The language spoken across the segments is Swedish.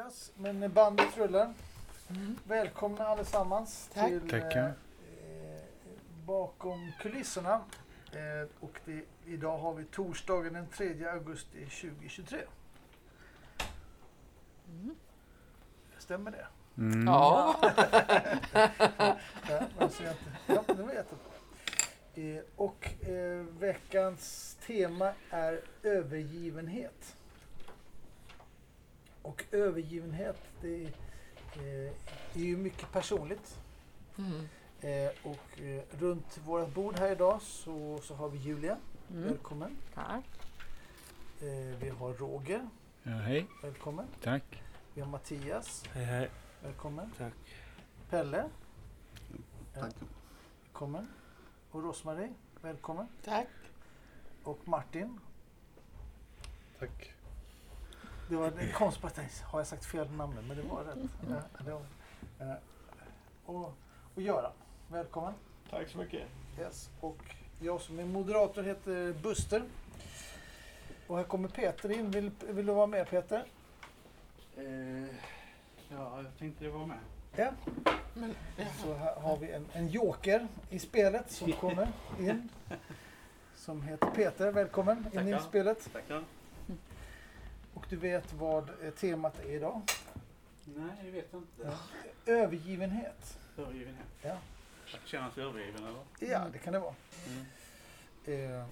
Mattias, men bandet rullar. Välkomna allesammans Tack. till Tackar. eh, bakom kulisserna. Eh, och det, idag har vi torsdagen den 3 augusti 2023. Mm. Stämmer det? Mm. Ja. Ja, alltså jag inte, ja, det var jättebra. Eh, och eh, veckans tema är övergivenhet. Och övergivenhet det eh, är ju mycket personligt. Mm. Eh, och eh, runt vårt bord här idag så, så har vi Julia, Mm. välkommen. Tack. Eh, vi har Roger, Ja, hej, välkommen. tack. Vi har Mattias, Hej hej. välkommen. Tack. Pelle, Tack. välkommen. Och Rosmarie, välkommen. Tack. Och Martin, Tack. Det var en konstigt att jag- har jag sagt fel namn men det var rätt. Ja, det var, eh, och, och Göran, välkommen. Tack så mycket. Yes. Och jag som är moderator heter Buster. Och här kommer Peter in. Vill, vill du vara med Peter? Eh, ja, jag tänkte jag var med. Ja. Men, Så här har vi en, en joker i spelet som kommer in. Som heter Peter. Välkommen in i spelet. Tackar. Du vet vad eh, temat är idag? Nej, det vet jag inte. Ja. Övergivenhet. Övergivenhet. Ja. Att känna sig övergiven eller? Ja, det kan det vara. Mm. Eh,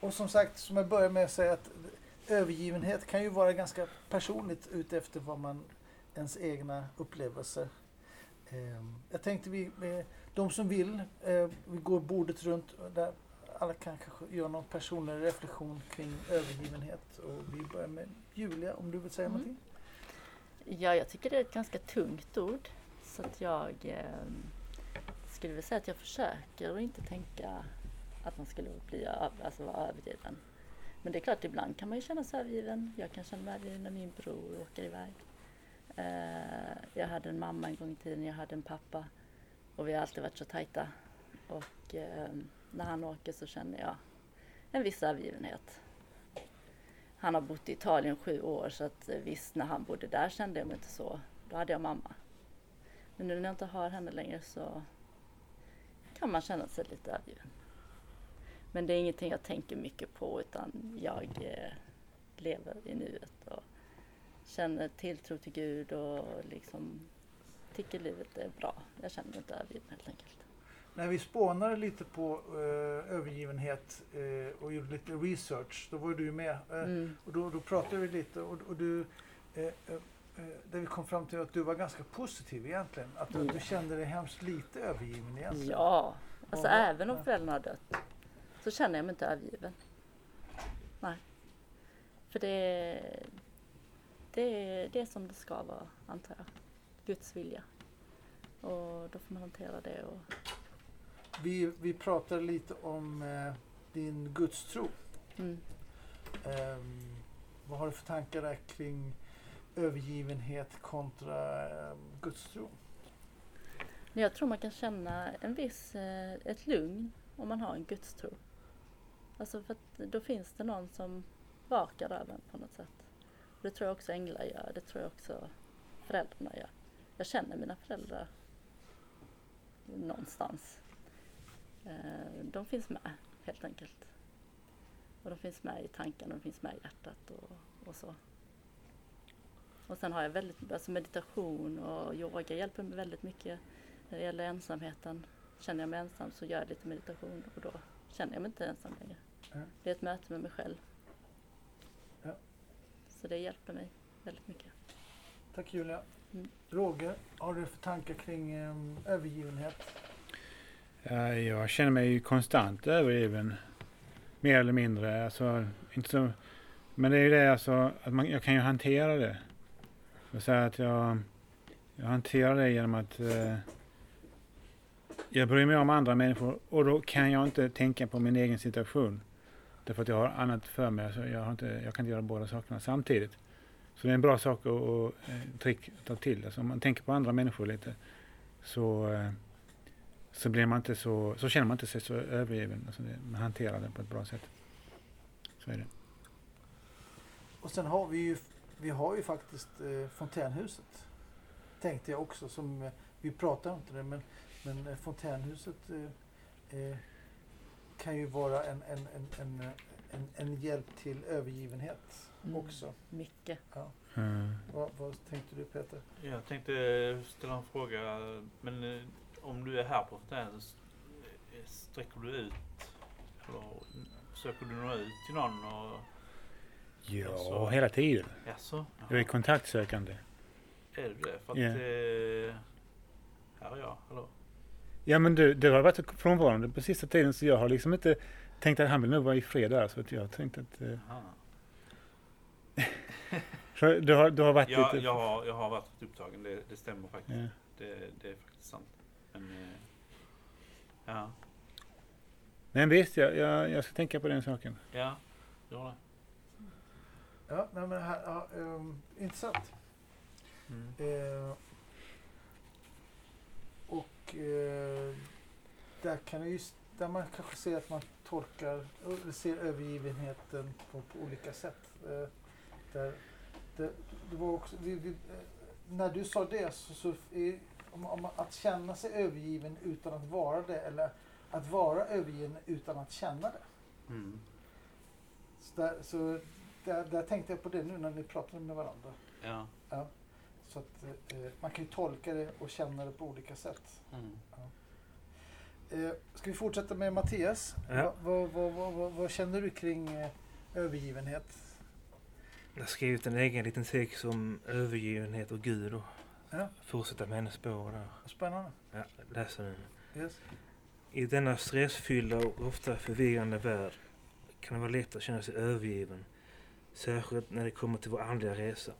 och som sagt, som jag började med att säga att övergivenhet kan ju vara ganska personligt utefter vad man, ens egna upplevelser. Eh, jag tänkte vi, eh, de som vill, eh, vi går bordet runt där alla kan kanske göra någon personlig reflektion kring övergivenhet. Och vi börjar med Julia, om du vill säga Mm. någonting? Ja, jag tycker det är ett ganska tungt ord. Så att jag eh, skulle vilja säga att jag försöker att inte tänka att man skulle bli alltså vara övergiven. Men det är klart, ibland kan man ju känna sig övergiven. Jag kan känna mig övergiven när min bror åker iväg. Eh, jag hade en mamma en gång i tiden, jag hade en pappa. Och vi har alltid varit så tajta. Och eh, när han åker så känner jag en viss övergivenhet. Han har bott i Italien sju år så att eh, visst när han bodde där kände jag mig inte så. Då hade jag mamma. Men nu när jag inte har henne längre så kan man känna sig lite övergiven. Men det är ingenting jag tänker mycket på utan jag eh, lever i nuet och känner tilltro till Gud och liksom tycker livet är bra. Jag känner mig inte övergiven helt enkelt. När vi spånade lite på eh, övergivenhet eh, och gjorde lite research, då var du med. Eh, Mm. Och då, då pratade vi lite och, och du, eh, eh, eh, där vi kom fram till att du var ganska positiv egentligen. Att du, Ja. du kände dig hemskt lite övergiven egentligen. Ja, alltså Ja. även om föräldrarna har dött så känner jag mig inte övergiven. Nej. För det, det, det är som det ska vara, antar jag. Guds vilja. Och då får man hantera det. Och, Vi, vi pratade lite om eh, din gudstro. mm. Ehm, vad har du för tankar där kring övergivenhet kontra eh, gudstro? Jag tror man kan känna en viss, eh, ett lugn om man har en gudstro. Alltså för att då finns det någon som vakar över en på något sätt. Det tror jag också änglar gör, det tror jag också föräldrarna gör. Jag känner mina föräldrar någonstans. Eh, De finns med helt enkelt. Och de finns med i tankarna, de finns med i hjärtat och, och så. Och sen har jag väldigt, alltså meditation och yoga hjälper mig väldigt mycket när det gäller ensamheten. Känner jag mig ensam så gör jag lite meditation och då känner jag mig inte ensam längre. Det är ett möte med mig själv. Ja. Så det hjälper mig väldigt mycket. Tack Julia. Mm. Roger, har du för tankar kring eh, övergivenhet? Jag känner mig ju konstant övergiven. Mer eller mindre. Alltså, inte så, men det är ju det alltså, att man, jag kan ju hantera det. Jag att jag, jag hanterar det genom att eh, jag bryr mig om andra människor och då kan jag inte tänka på min egen situation. Därför att jag har annat för mig. Alltså jag, har inte, jag kan inte göra båda sakerna samtidigt. Så det är en bra sak och, och eh, trick att ta till. Alltså om man tänker på andra människor lite så, eh, så, blir man inte så, så känner man inte sig så övergiven. Alltså det, man hanterar det på ett bra sätt. Så är det. Och sen har vi ju vi har ju faktiskt eh, fontänhuset. Tänkte jag också. Som, eh, vi pratar inte det men, men eh, fontänhuset eh, eh, kan ju vara en, en, en, en, en, en hjälp till övergivenhet Mm. också. Mycket. Mm. Vad, vad tänkte du Peter? Jag tänkte ställa en fråga. Men eh, om du är här på fontänen, s- eh, sträcker du ut? Eller försöker du nå ut till någon? Och, Ja, Alltså- hela tiden. jaså? Jag är kontaktsökande. Är du det? För att... Ja. Eh, här är jag. Hallå? Ja men du, du har varit frånvarande på sista tiden så jag har liksom inte tänkt att han vill nog vara i fred där. Så att jag tänkt att... Eh, så du, har, du har varit Jag, lite... jag, har, jag har varit upptagen, det, det stämmer faktiskt. Ja. Det, det är faktiskt sant. Men, eh, ja, Men visst, jag, jag, jag ska tänka på den saken. ja, gör det. Ja, nej, men här, ja, ehm, intressant. Mm. Eh, och eh, där kan det just, där man kanske ser att man tolkar, ser övergivenheten på, på olika sätt. Eh, där, det, det var också, vi, vi, när du sa det så, så är, om, om, att känna sig övergiven utan att vara det eller att vara övergiven utan att känna det. Mm. Så, där, så där, där tänkte jag på det nu när ni pratade med varandra. Ja. Så att, eh, man kan ju tolka det och känna det på olika sätt. Mm. Eh, ska vi fortsätta med Mattias? Ja. Vad, vad, vad, vad, vad känner du kring eh, övergivenhet? Jag har skrivit en egen liten text om övergivenhet och Gud och Ja. fortsätta med hennes spår där. Spännande. Ja, läser den. Yes. I denna stressfyllda och ofta förvirrande värld kan det vara lätt att känna sig övergiven. Särskilt när det kommer till vår andliga resa.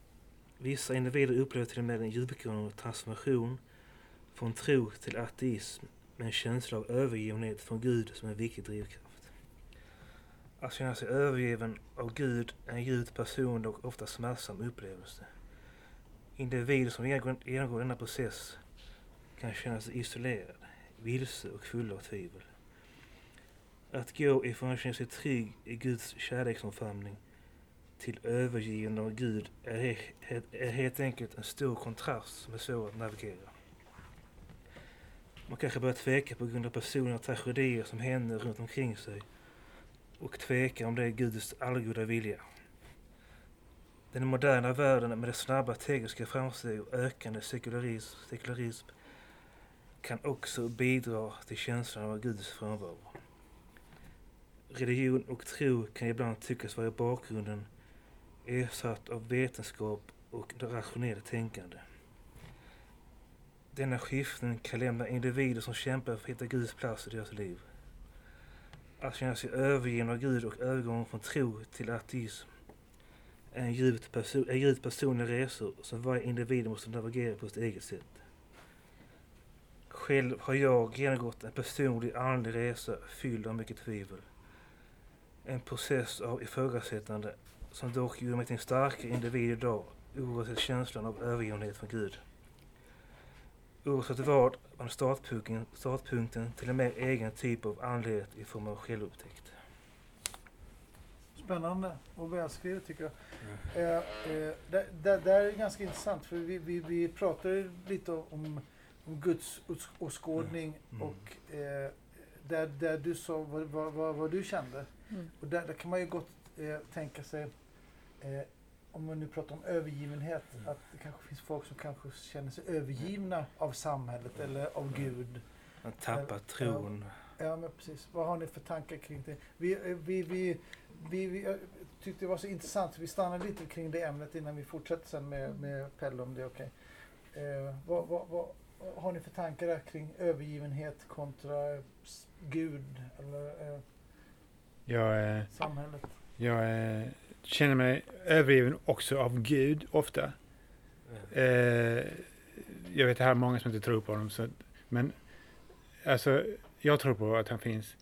Vissa individer upplever till och med en djupgående transformation från tro till ateism med en känsla av övergivenhet från Gud som en viktig drivkraft. Att känna sig övergiven av Gud är en djupt personlig och ofta smärtsam upplevelse. Individer som genomgår genomgår denna process kan känna sig isolerad, vilse och full av tvivel. Att gå ifrån att känna sig trygg i Guds kärleksomfamning till övergivande av Gud är, är helt enkelt en stor kontrast som är svår att navigera. Man kanske börjar tveka på grund av personliga tragedier som händer runt omkring sig och tveka om det är Guds allgoda vilja. Den moderna världen med dess snabba tekniska framsteg och ökande sekularism, sekularism kan också bidra till känslan av Guds frånvaro. Religion och tro kan ibland tyckas vara i bakgrunden ersatt av vetenskap och rationellt tänkande. Denna skiftning kan lämna individer som kämpar för att hitta Guds plats i deras liv. Att känna sig övergiven av Gud och övergång från tro till ateism är en djupt, perso- är djupt personlig resor som varje individ måste navigera på sitt eget sätt. Själv har jag genomgått en personlig andlig resa fylld av mycket tvivel. En process av ifrågasättande som dock gjorde mig till en starkare individ idag oavsett känslan av övergivenhet från Gud. Oavsett vad var startpunkten, startpunkten till en mer egen typ av andlighet i form av självupptäckt. Spännande och välskrivet tycker jag. Eh, eh, det, det, det är ganska intressant för vi, vi, vi pratade lite om, om Guds ås- åskådning Mm. och eh, där, där du sa vad, vad, vad, vad du kände. Mm. Och där, där kan man ju gott eh, tänka sig, eh, om man nu pratar om övergivenhet, Mm. att det kanske finns folk som kanske känner sig övergivna av samhället eller av Gud. Man tappar tron. Ja, men precis. Vad har ni för tankar kring det? Vi, eh, vi, vi, vi, vi jag tyckte det var så intressant. Vi stannar lite kring det ämnet innan vi fortsätter sen med, med Pelle om det är okej. Eh, vad, vad, vad, har ni för tankar där kring övergivenhet kontra Gud eller eh, Jag, eh, samhället? jag eh, känner mig övergiven också av Gud ofta. Eh, jag vet att det här är många som inte tror på honom. Så, men alltså, jag tror på att han finns.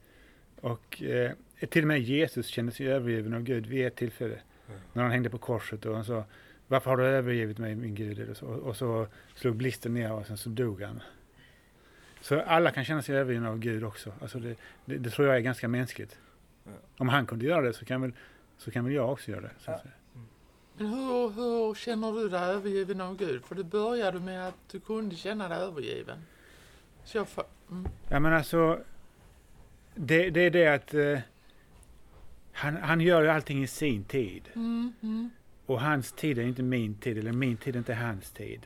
Och eh, till och med Jesus kände sig övergiven av Gud vid ett tillfälle. Ja. När han hängde på korset och han sa Varför har du övergivit mig min Gud? Eller så, och så slog blixten ner och sen så dog han. Så alla kan känna sig övergivna av Gud också. Alltså det, det, det tror jag är ganska mänskligt. Ja. Om han kunde göra det så kan väl, så kan väl jag också göra det. Så att Ja. säga. Men hur, hur känner du dig övergiven av Gud? För det började med att du kunde känna dig övergiven. Så jag får, mm. Ja men alltså, det, det är det att eh, han, han gör allting i sin tid. Mm, mm, Och hans tid är inte min tid, eller min tid är inte hans tid.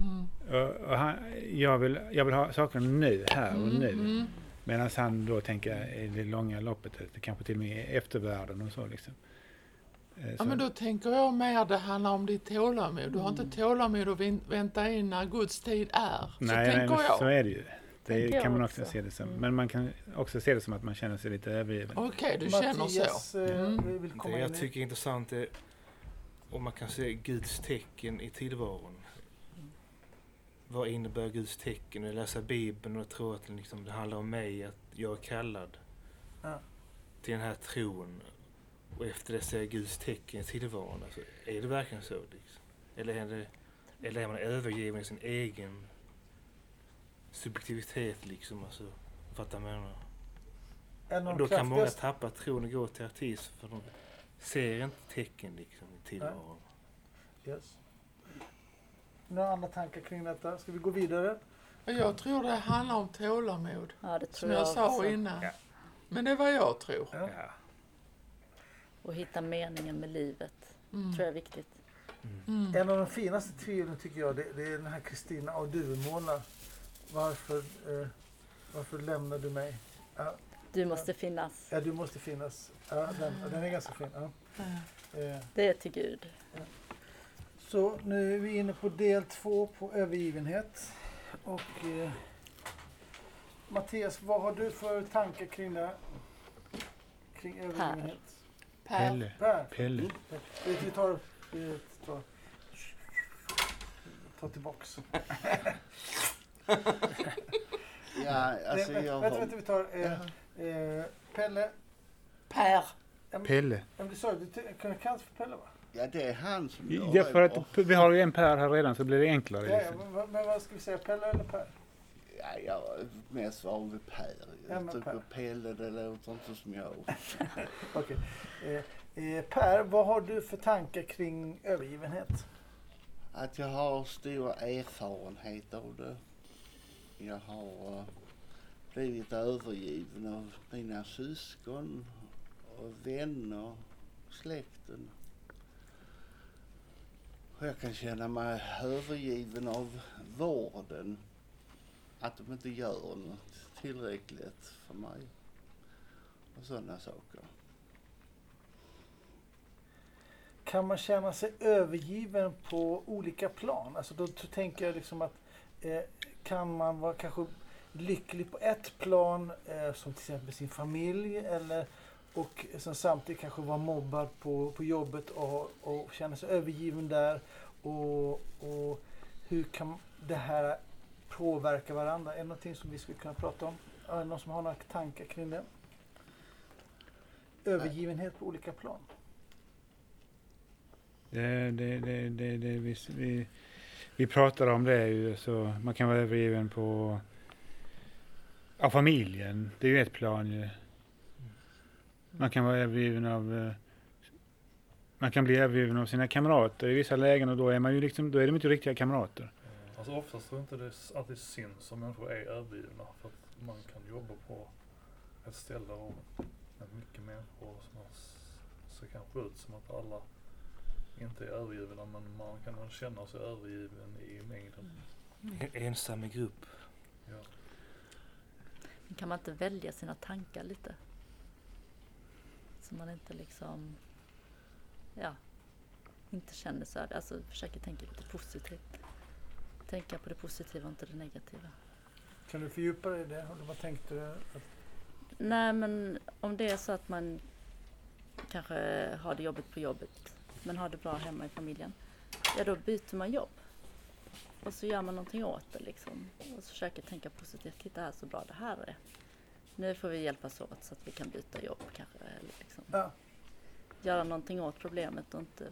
mm, Och, och han, jag, vill, jag vill ha sakerna nu, här och mm, nu. mm. Medan han då tänker i det långa loppet, kanske till och med i eftervärlden och så liksom. Eh, Ja så- men då tänker jag mer det handlar om ditt tålamod. Du har inte tålamod att vän- vänta in när Guds tid är. Så nej, nej, tänker men jag. så är det ju. Det jag kan man också också. se det som. Mm. Men man kan också se det som att man känner sig lite övergiven. Okej, du känner Mattias så. eh, Mm. vill komma Det in jag tycker är intressant är om man kan se Guds tecken i tillvaron. Vad innebär Guds tecken? Jag läser Bibeln och tror att det, liksom, det handlar om mig, att jag är kallad Ja. till den här tron. Och efter det ser jag Guds tecken i tillvaron. Alltså, är det verkligen så? Liksom? Eller, är det, eller är man övergiven i sin egen subjektivitet? Liksom, alltså, fattar menar? Av Och de då kan många tappa tron och gå till ateism för de ser inte tecken liksom i tillvaron. Yes. Några andra tankar kring detta? Ska vi gå vidare? Jag tror det handlar om tålamod. Ja, det tror Som jag sa också. innan. Ja. Men det är vad jag tror. Ja. Ja. Och hitta meningen med livet. Mm. tror jag är viktigt. Mm. En av de finaste tvivlen tycker jag, det, det är den här Kristina och du målar. Varför, eh, varför lämnar du mig? Ja, Du måste finnas. ja, du måste finnas. Ja, den, den är ganska fin. Ja. Ja. Eh, Det är till Gud. Så nu är vi inne på del två på övergivenhet. Och eh, Mattias, vad har du för tankar kring det? Kring övergivenhet? Per. Pelle. Per? Pelle. Vi vi tar, vi tar, tar tillbaks. Ja, alltså Nej, jag vänta, vänta, vi tar eh, eh, Pelle. Per. Pelle. Men du sa ju, du kan kallas för Pelle va? Ja, det är han som gör Ja, för att vi har ju en Per här redan så blir det enklare. Ja, Liksom. men, vad- men vad ska vi säga, Pelle eller Per? Ja, jag är mest van vid Per. Ja, Jag tycker Per. Pelle, det låter inte som jag. Okej. Eh, eh, per, vad har du för tankar kring övergivenhet? Att jag har stor erfarenhet av det. Jag har blivit övergiven av mina syskon och vänner, släkten. Och jag kan känna mig övergiven av vården. Att de inte gör något tillräckligt för mig. Och sådana saker. Kan man känna sig övergiven på olika plan? Alltså då tänker jag liksom att eh, kan man vara kanske lycklig på ett plan eh, som till exempel sin familj eller och sen samtidigt kanske vara mobbad på, på jobbet och, och känna sig övergiven där och, och hur kan det här påverka varandra? Är det någonting som vi skulle kunna prata om? Är det någon som har några tankar kring det? Övergivenhet på olika plan. Det, det, det, det, det, vi, vi, vi pratar om det ju, så man kan vara övergiven på av familjen. Det är ju ett plan ju. Man kan vara övergiven av eh, man kan bli övergiven av sina kamrater i vissa lägen och då är man ju liksom, då är de inte riktiga kamrater. Mm. Alltså oftast tror jag inte det att det syns om människor är övergivna. För att man kan jobba på ett ställe och med mycket människor som ser kanske ut som att alla inte är övergivna men man kan känna sig övergiven i mängden. En ensam i grupp. Ja. Kan man inte välja sina tankar lite? Så man inte liksom, ja, inte känner så här, alltså försöker tänka lite positivt. Tänka på det positiva och inte det negativa. Kan du fördjupa dig i det? Eller vad tänkte du? Att, Nej men om det är så att man kanske har det jobbigt på jobbet men har det bra hemma i familjen. Ja då byter man jobb. Och så gör man någonting åt det liksom. Och så försöker tänka positivt. Titta här så bra det här är. Nu får vi hjälpas åt så att vi kan byta jobb kanske. Eller liksom ja, göra någonting åt problemet och inte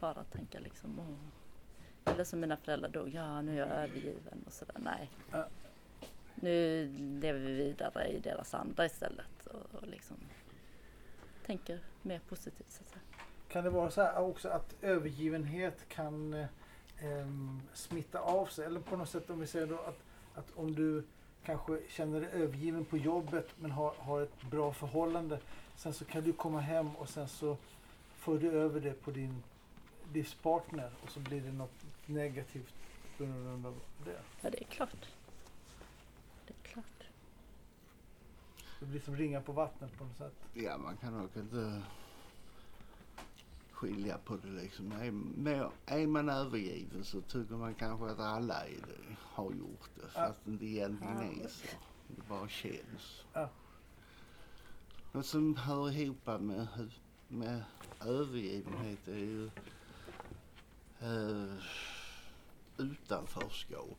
bara tänka liksom Åh. Eller som mina föräldrar dog, ja nu är jag övergiven och sådär. Nej. Ja. Nu lever vi vidare i deras anda istället och, och liksom tänker mer positivt så att säga. Kan det vara så här också att övergivenhet kan eh, smitta av sig? Eller på något sätt om vi säger då att, att om du kanske känner dig övergiven på jobbet men har, har ett bra förhållande. Sen så kan du komma hem och sen så för du över det på din livspartner och så blir det något negativt på grund av det. Ja, det är klart. Det är klart. Det blir som ringa på vattnet på något sätt. Ja, man kan nog inte skilja på det liksom. Är, är man övergiven så tycker man kanske att alla det, har gjort det. Ja. Fast det inte egentligen Ja. är så. Det bara känns. Ja. Något som hör ihop med, med övergivenhet är ju eh, utanförskap.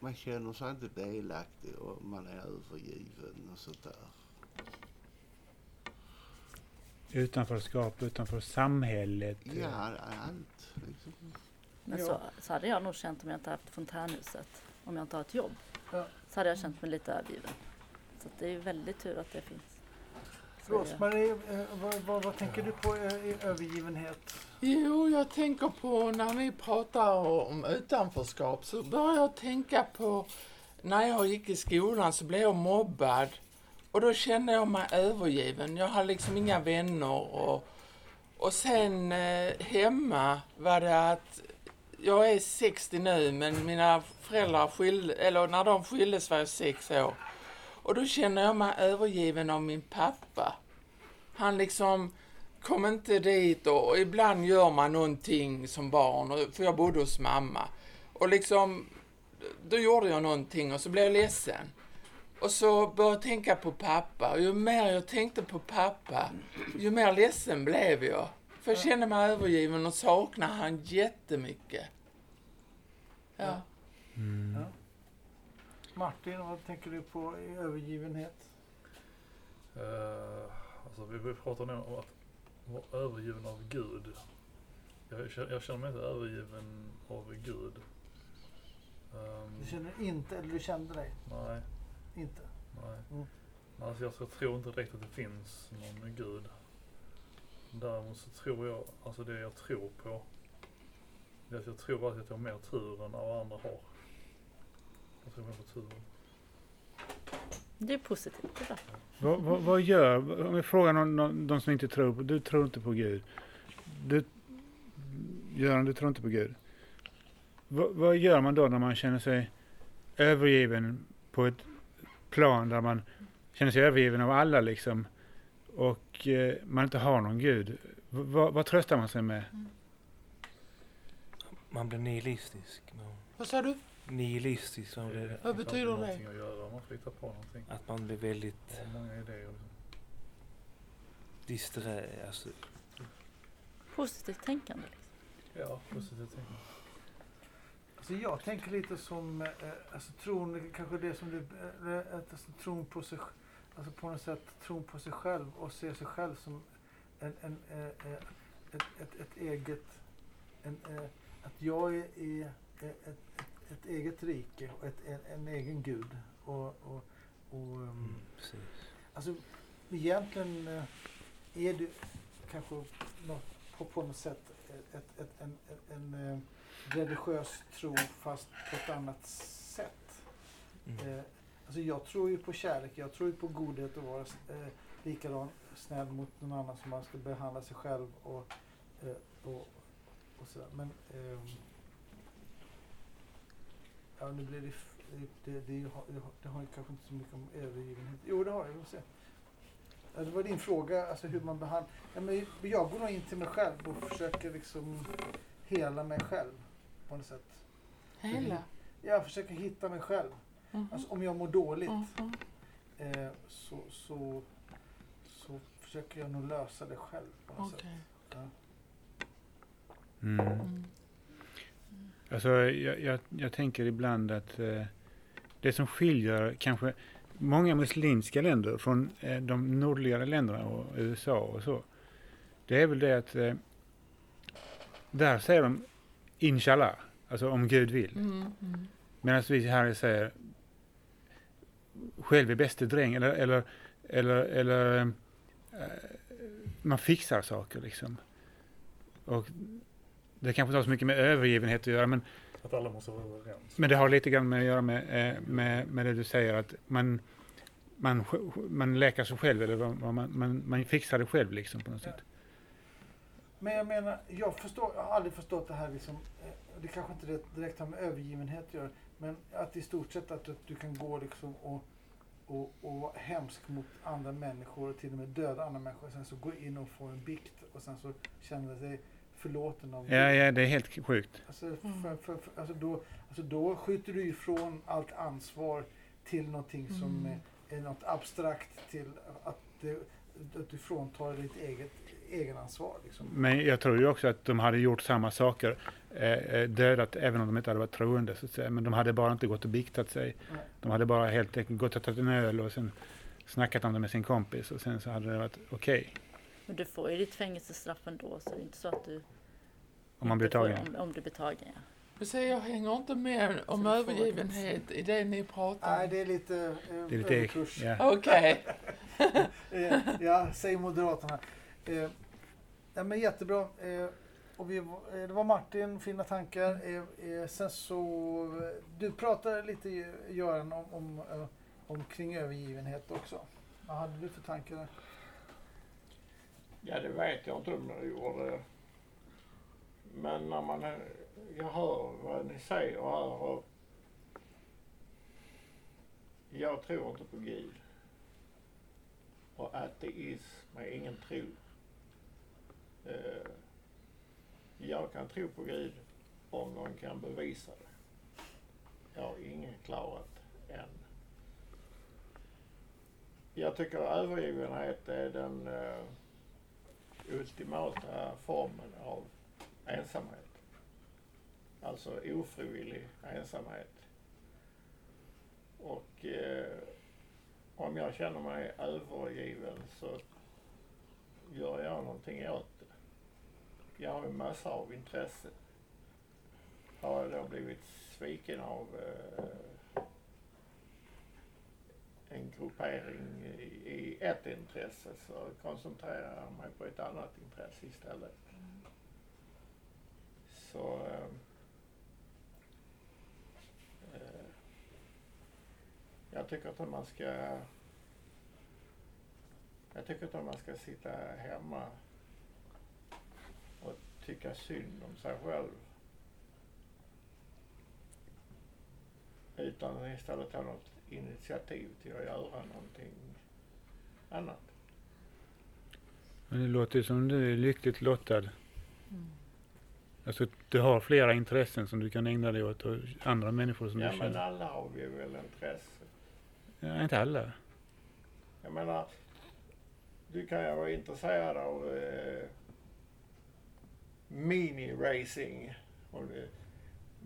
Man känner sig inte delaktig och man är övergiven och sånt där. Utanförskap, utanför samhället. Ja, allt liksom. Men Ja. så, så hade jag nog känt om jag inte haft fontänhuset. Om jag inte har ett jobb. Ja. Så hade jag känt mig lite övergiven. Så att det är ju väldigt tur att det finns. Rosmarie, eh, vad, vad, vad tänker du på eh, i övergivenhet? Jo, jag tänker på när ni pratar om utanförskap så börjar jag tänka på när jag gick i skolan så blev jag mobbad och då kände jag mig övergiven. Jag hade liksom inga vänner och, och sen eh, hemma var det att jag är 60 nu men mina föräldrar skilde, eller när de skildes var jag sex år. Och då känner jag mig övergiven av min pappa. Han liksom kom inte dit och, och ibland gör man någonting som barn, och, för jag bodde hos mamma. Och liksom, då gjorde jag någonting och så blev jag ledsen. Och så började jag tänka på pappa. Och ju mer jag tänkte på pappa, ju mer ledsen blev jag. För jag kände mig övergiven och saknade han jättemycket. Ja. Mm. Ja. Martin, vad tänker du på i övergivenhet? Uh, alltså vi, pratar nu om att vara övergiven av Gud. Jag, känner- jag känner mig inte övergiven av Gud. Ehm, Du känner inte, eller du kände dig Nej, inte? nej. Mm. Men Alltså jag, jag tror inte direkt att det finns någon Gud. Däremot så tror jag, alltså det jag tror på, det är att jag tror att jag har mer tur än vad andra har. Jag tror mer på turen. Det är positivt. Det. Vad, vad, vad gör, om vi frågar någon, någon, de som inte tror på, du tror inte på Gud. Du, Göran, du tror inte på Gud. Vad, vad gör man då när man känner sig övergiven på ett plan där man känner sig övergiven av alla liksom och eh, man inte har någon Gud? V- vad, tröstar man sig med? Man blir nihilistisk. Man, Vad sa du? nihilistisk. Man blir, Vad betyder det? någonting att göra, man på någonting. att man blir väldigt många idéer. disträ. Alltså, Positivt tänkande. Liksom. Ja, positivt tänkande. Alltså jag tänker lite som, eh, alltså tron, kanske det som du, eh, alltså tron på sig, alltså på något sätt tron på sig själv och se sig själv som en, en, eh, ett, ett, ett eget, en, att jag är i ett, ett, ett eget rike och ett, en, en egen gud. Och, och, och ehm, mm, precis. Alltså egentligen är det kanske på, på något sätt ett, ett, en, en, eh, religiös tro fast på ett annat sätt. Mm. Eh, alltså jag tror ju på kärlek, jag tror ju på godhet och vara eh, likadan snäll mot någon annan som man ska behandla sig själv och, eh, och, och sådär. Men ehm, ja, nu blir det, det, det, det, har- det, har- kanske inte så mycket om övergivenhet. Jo, det har jag. Vi får se. Ja, det var din fråga, alltså hur man behandlar. Ja, men jag går nog in till mig själv och försöker liksom hela mig själv på något sätt. Hela? Jag försöker hitta mig själv. Mhm. Alltså om jag mår dåligt Mhm. eh, så, så, så försöker jag nog lösa det själv på något sätt. Okej. Ja. Mm. Mm. Alltså, jag, jag, jag tänker ibland att eh, det som skiljer kanske många muslimska länder från eh, de nordligare länderna och USA och så. Det är väl det att eh, där säger de inshallah, alltså om Gud vill. Mm. Mm. Medan vi här säger själv är bäste dräng eller, eller, eller, eller eh, man fixar saker liksom. Och det kanske inte har så mycket med övergivenhet att göra, men, Att alla måste vara överens. men det har lite grann med att göra med, eh, med, med det du säger att man, man, man läker sig själv eller vad, vad man, man, man fixar det själv liksom på något sätt. Men jag menar, jag, förstår, jag har aldrig förstått det här liksom, eh, det kanske inte direkt- direkt har med övergivenhet att göra, men att i stort sett att, att du kan gå liksom och, och, och vara hemsk mot andra människor och till och med döda andra människor och sen så gå in och få en bikt och sen så känna sig förlåten av Ja, ja, det är helt sjukt. Alltså, för, för, för, alltså, då, alltså då skjuter du ifrån allt ansvar till någonting som Mm. är, är något abstrakt till att, det, att du fråntar ditt eget egenansvar. Liksom. Men jag tror ju också att de hade gjort samma saker, eh, eh, dödat även om de inte hade varit troende så att säga. Men de hade bara inte gått och biktat sig. Nej. De hade bara helt enkelt gått och tagit en öl och sen snackat om det med sin kompis och sen så hade det varit okej Men du får ju ditt fängelsestraff ändå så det är inte så att du om man blir tagen. Om, om du blir tagen ja. Men se, jag hänger inte med om övergivenhet i det ni pratar Nej, om. det är lite, eh, Det är lite, ja. Okej. Eh, ja, säger Moderaterna. Eh, ja, men jättebra. Eh, och vi, eh, det var Martin, fina tankar. Eh, eh, sen så, du pratade lite Göran om, om, eh, om kring övergivenhet också. Vad hade du för tankar? Ja, det vet jag inte om jag gjorde. Men när man, jag hör vad ni säger här och jag tror inte på Gud. Och ateism är ingen tro. Eh, jag kan tro på Gud om någon kan bevisa det. Jag har ingen klarat än. Jag tycker övergivenhet är den eh, ultimata formen av ensamhet. Alltså ofrivillig ensamhet. Och eh, om jag känner mig övergiven så gör jag någonting åt det. Jag har ju massor av intresse. Har jag då blivit sviken av eh, en gruppering i, i ett intresse så koncentrerar jag mig på ett annat intresse istället. Så äh, jag tycker inte man ska jag tycker inte man ska sitta hemma och tycka synd om sig själv. Utan istället ta något initiativ till att göra någonting annat. Men det låter ju som du är lyckligt lottad. Mm. Alltså du har flera intressen som du kan ägna dig åt och andra människor som Ja du men känner. alla har vi väl intresse. Ja, inte alla. Jag menar, du kan ju vara intresserad av eh, mini-racing.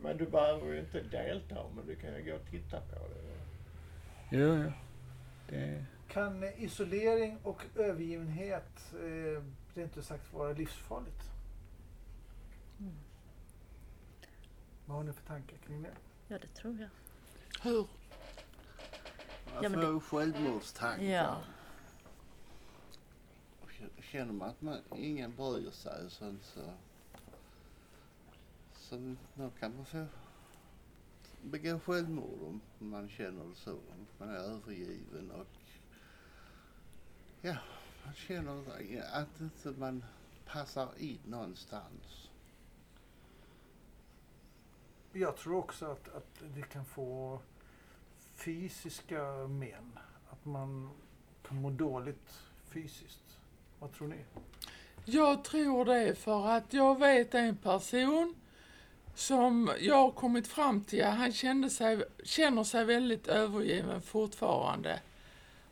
Men du behöver ju inte delta, men du kan ju gå och titta på det. Jo, jo. Det, Kan isolering och övergivenhet eh, rent ut sagt vara livsfarligt? Mm. Vad har ni för tankar kring det? Ja, det tror jag. Hur? Jag Ja, får självmordstankar. Ja. Känner man att man, ingen bryr sig sen så, så då kan man få begå självmord om man känner det så. Om man är övergiven och ja, man känner att inte man passar in någonstans. Jag tror också att, att det kan få fysiska men. Att man kan må dåligt fysiskt. Vad tror ni? Jag tror det för att jag vet en person som jag har kommit fram till, han kände sig, känner sig väldigt övergiven fortfarande.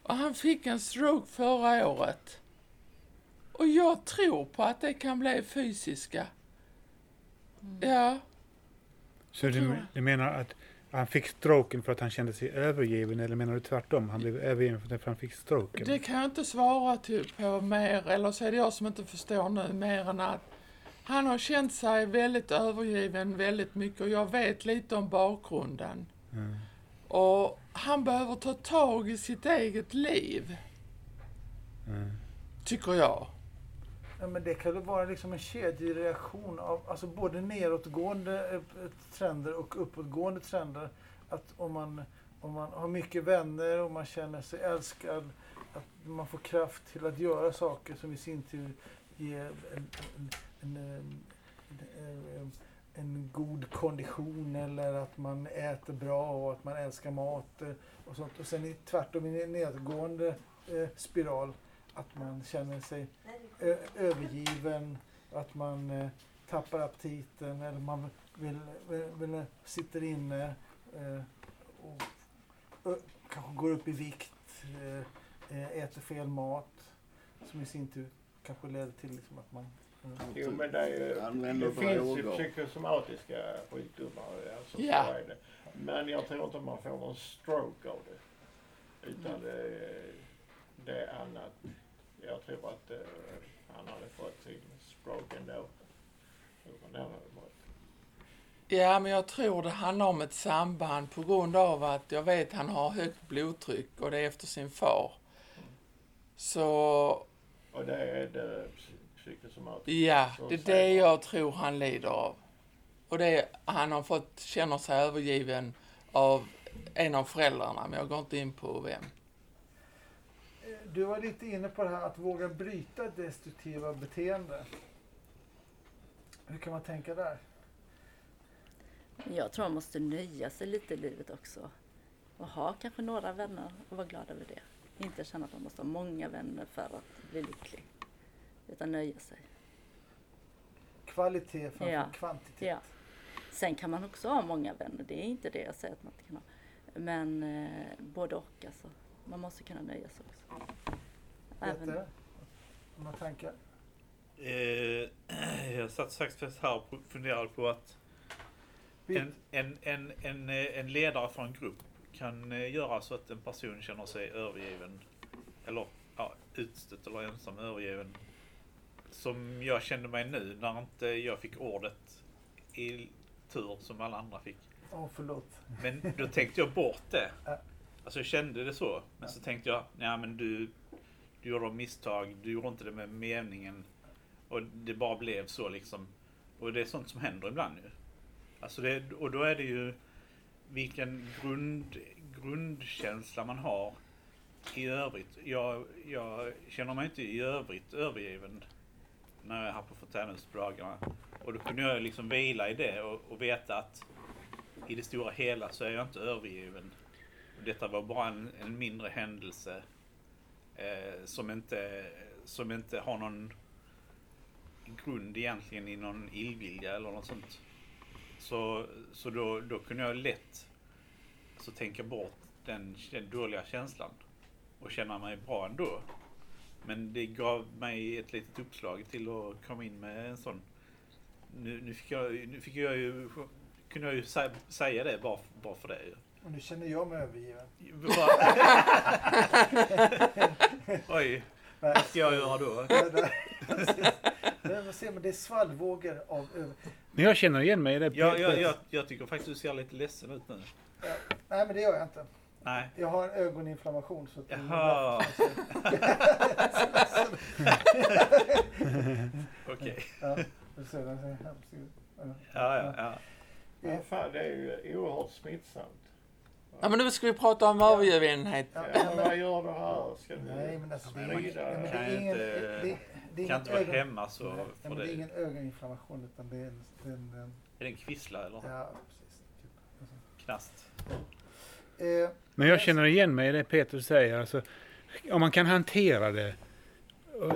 Och han fick en stroke förra året. Och jag tror på att det kan bli fysiska. Ja, så du, du menar att han fick stroken för att han kände sig övergiven eller menar du tvärtom? Han blev övergiven för att han fick stroken? det kan jag inte svara till på mer, eller så är det jag som inte förstår nu mer än att han har känt sig väldigt övergiven väldigt mycket och jag vet lite om bakgrunden. Mm. Och han behöver ta tag i sitt eget liv. Mm. Tycker jag. Ja, men det kan ju vara liksom en kedjereaktion av alltså både nedåtgående eh, trender och uppåtgående trender. Att om man, om man har mycket vänner och man känner sig älskad, att man får kraft till att göra saker som i sin tur ger en, en, en, en, en, god kondition eller att man äter bra och att man älskar mat eh, och sånt. Och sen i, tvärtom i en nedgående eh, spiral att man känner sig eh, övergiven, att man tappar aptiten eller man vill, vill, vill, sitter inne och kanske går upp i vikt, äter fel mat som i sin tur kanske leder till liksom att man Jo men det, är ju, det finns ju psykosomatiska sjukdomar. Alltså, Ja. så är det. Men jag tror inte man får någon stroke av det. Utan det, det är annat. Jag tror att eh, han hade fått sin stroke ändå. Ja, men jag tror det handlar om ett samband på grund av att jag vet han har högt blodtryck och det är efter sin far. Så Och det är det psy- psykosomatiska. ja, det är det jag tror han lider av. Och det är, han har fått, känner sig övergiven av en av föräldrarna, men jag går inte in på vem. Du var lite inne på det här att våga bryta destruktiva beteende. Hur kan man tänka där? Jag tror man måste nöja sig lite i livet också. Och ha kanske några vänner och vara glad över det. Inte känna att man måste ha många vänner för att bli lycklig. Utan nöja sig. Kvalitet framför Ja. kvantitet. Ja. Sen kan man också ha många vänner. Det är inte det jag säger att man inte kan ha. Men eh, både och alltså. Man måste kunna nöja sig också. Även, Peter, några tankar? Eh, jag satt faktiskt här och funderade på att en, en, en, en, eh, en ledare för en grupp kan eh, göra så att en person känner sig övergiven. Eller ja, utstött eller ensam övergiven. Som jag kände mig nu när inte jag fick ordet i tur som alla andra fick. Åh, förlåt. Men då tänkte jag bort det. Alltså jag kände det så. Men så tänkte jag, nej men du, du gjorde misstag. Du gjorde inte det med meningen. Och det bara blev så liksom. Och det är sånt som händer ibland ju. Alltså det, och då är det ju vilken grund, grundkänsla man har i övrigt. Jag, jag känner mig inte i övrigt övergiven när jag är här på Fontänhus. Och då kunde jag liksom vila i det och, och veta att i det stora hela så är jag inte övergiven. Detta var bara en, en mindre händelse eh, som, inte, som inte har någon grund egentligen i någon illvilja eller något sånt. Så, så då, då kunde jag lätt så tänka bort den, den dåliga känslan och känna mig bra ändå. Men det gav mig ett litet uppslag till att komma in med en sån. Nu, nu, fick, jag, nu fick jag ju, kunde jag ju sä, säga det bara, bara för det. Och nu känner jag mig övergiven. Oj, vad ska jag göra då? vad ser man, det är svallvågor av över... Men jag känner igen mig i det. Jag, jag, jag, jag tycker faktiskt du ser lite ledsen ut nu. Nej, men det gör jag inte. Nej. Jag har ögoninflammation. Så att Jaha. Okej. ja, det ser det ser hemskt ut. Ja. Ja, ja, ja. Ja, fan, det är ju oerhört smittsamt. Ja, men nu ska vi prata om övergivenhet. Ja, men- men vad gör du här? Ska du... Nej, men alltså det är, Sprida. men det Kan är ingen... inte- Det, det är Kan inte vara ögon- hemma så Nej, för men det är ingen ögoninflammation utan det är en... Det är en, en Är det en kvissla eller ja, precis. Typ. knast? Eh, Men jag känner igen mig i det Peter säger. Alltså, om man kan hantera det.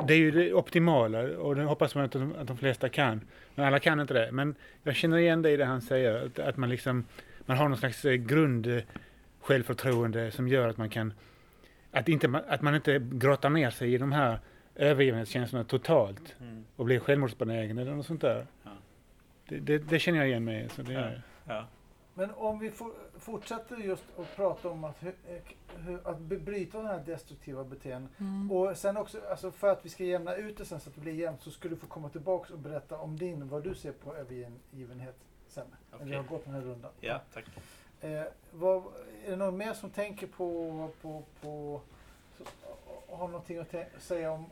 Det är ju det optimala och det hoppas man att de, att de flesta kan. Men alla kan inte det. Men jag känner igen det i det han säger. Att, att man liksom man har någon slags eh, grund eh, självförtroende som gör att man kan att, inte, att man inte grottar ner sig i de här övergivenhetskänslorna totalt Mm. och blir självmordsbenägen eller något sånt där. Ja. Det, det, det känner jag igen mig i. Så det Ja. är, Ja. Men om vi for, fortsätter just att prata om att, hur, hur, att bryta den här destruktiva beteenden. Mm. Och sen också, alltså för att vi ska jämna ut det sen så att det blir jämnt så ska du få komma tillbaks och berätta om din, vad du ser på övergivenhet sen. När vi har gått den här rundan. ja, tack. Eh, vad, är det någon mer som tänker på, på, på så, har någonting att säga om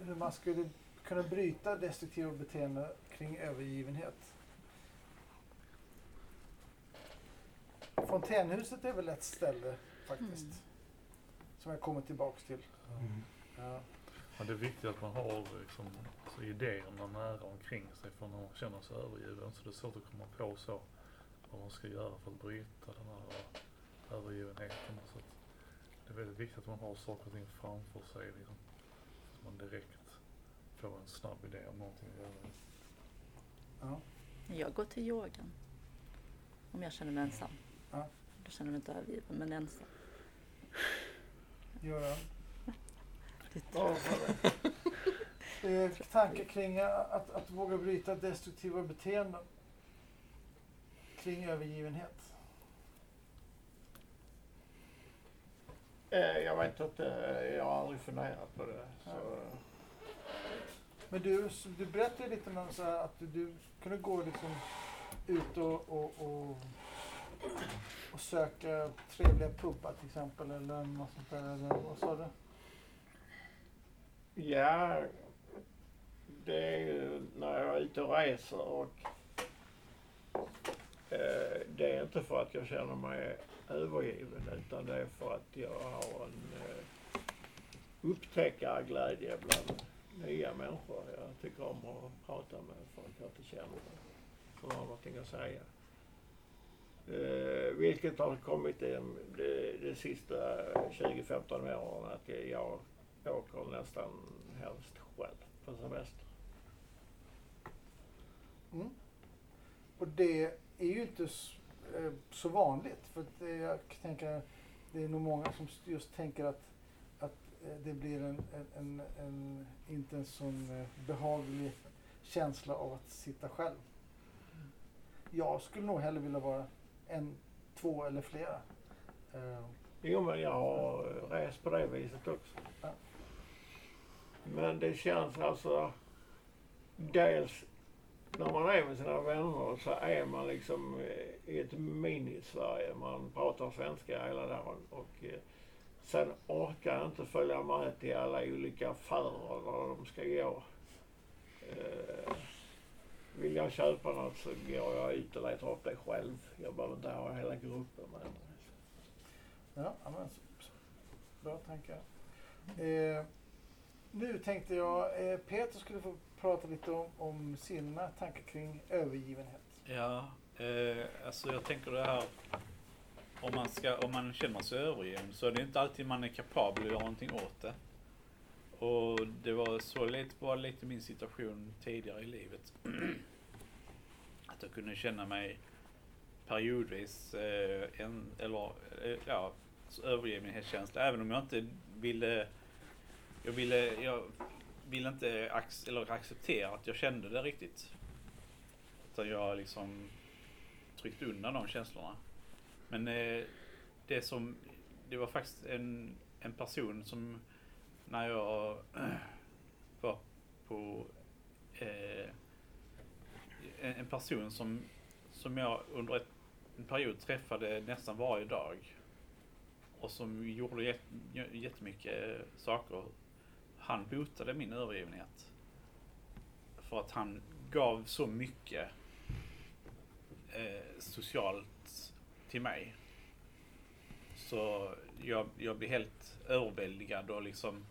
hur man skulle kunna bryta destruktiva beteenden kring övergivenhet. Fontänhuset är väl ett ställe faktiskt. Mm. Som jag kommer tillbaks till. Ja. Men det är viktigt att man har liksom, alltså, idéerna nära omkring sig för när man känner sig övergiven. Så det är svårt att komma på så vad man ska göra för att bryta den här övergivenheten. Så att det är väldigt viktigt att man har saker och ting framför sig. Liksom. Så att man direkt får en snabb idé om någonting att göra. Ja. Jag går till yogan. Om jag känner mig ensam. Ja. Då känner jag mig inte övergiven, men ensam. Göran? Ja, Eh, tankar kring att, att våga bryta destruktiva beteenden kring övergivenhet. eh, jag vet inte, jag har aldrig funderat på det. Så, Men du, du berättade lite om att du, du kunde gå liksom ut och, och, och, och söka trevliga pubbar till exempel eller något sånt där. Eller, vad sa du? Ja, det är ju när jag är ute och reser och eh, det är inte för att jag känner mig övergiven utan det är för att jag har en eh, upptäckarglädje bland nya människor. Jag tycker om att prata med folk jag inte känner som har någonting att säga. Eh, vilket har kommit de, de, de sista 20-15 åren att jag åker nästan helst själv på semester. Mm. Och det är ju inte s- eh, så vanligt. För det, jag tänker, det är nog många som just tänker att, att eh, det blir en, en, en, en inte en sån eh, behaglig känsla av att sitta själv. Jag skulle nog hellre vilja vara en, två eller flera. Eh, Jo, men jag har rest på det viset också. Ja. Men det känns alltså... Dels när man är med sina vänner så är man liksom eh, i ett mini-Sverige. Man pratar svenska hela dagen och eh, sen orkar jag inte följa med till alla olika affärer där de ska gå. Vill jag köpa något så går jag ut och letar upp det själv. Jag behöver inte ha hela gruppen med mig. Ja, men, bra tankar. Eh, nu tänkte jag eh, Peter skulle få prata lite om, om sina tankar kring övergivenhet. Ja, eh, alltså jag tänker det här. Om man, ska, om man känner sig övergiven så är det inte alltid man är kapabel att göra någonting åt det. Och det var så lite, var lite min situation tidigare i livet. Att jag kunde känna mig periodvis eh, en, eller eh, ja, så övergivenhetskänsla. Även om jag inte ville, jag ville, jag ville inte ac- eller acceptera att jag kände det riktigt. Utan jag liksom tryckte undan de känslorna. Men eh, det som, det var faktiskt en, en person som när jag var på eh, en, person som, som jag under ett, en period träffade nästan varje dag. Och som gjorde jättemycket saker. Han botade min övergivenhet. För att han gav så mycket eh, socialt till mig. Så jag, jag blev helt överväldigad och liksom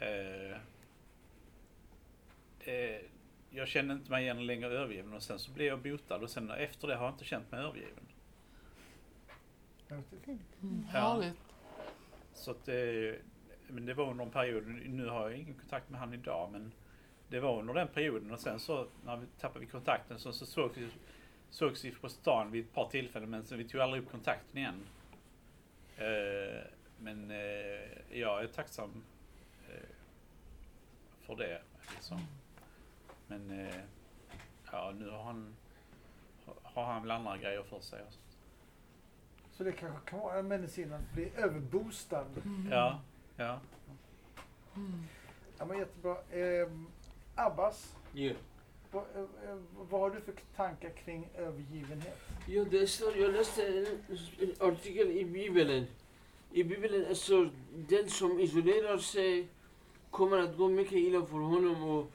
eh, eh, jag kände inte mig igen längre övergiven och sen så blev jag botad och sen efter det har jag inte känt mig övergiven. Fint. Mm, Ja. härligt. Så att det, men det var under en period, nu har jag ingen kontakt med han idag men det var under den perioden och sen så när vi tappade vi kontakten så, så sågs, vi, sågs vi på stan vid ett par tillfällen men sen vi tog aldrig upp kontakten igen. Eh, men eh, jag är tacksam eh, för det. Liksom. Men eh, ja, nu har han, har han väl andra grejer för sig. Också. Så det kanske kan vara en medicin att bli överboostad. Ja, ja. Mm. Ja, men jättebra. Eh, Abbas, Ja. vad, eh, vad har du för tankar kring övergivenhet? Jo, det står, jag läste en, en artikel i Bibeln. I Bibeln är så den som isolerar sig kommer att gå mycket illa för honom och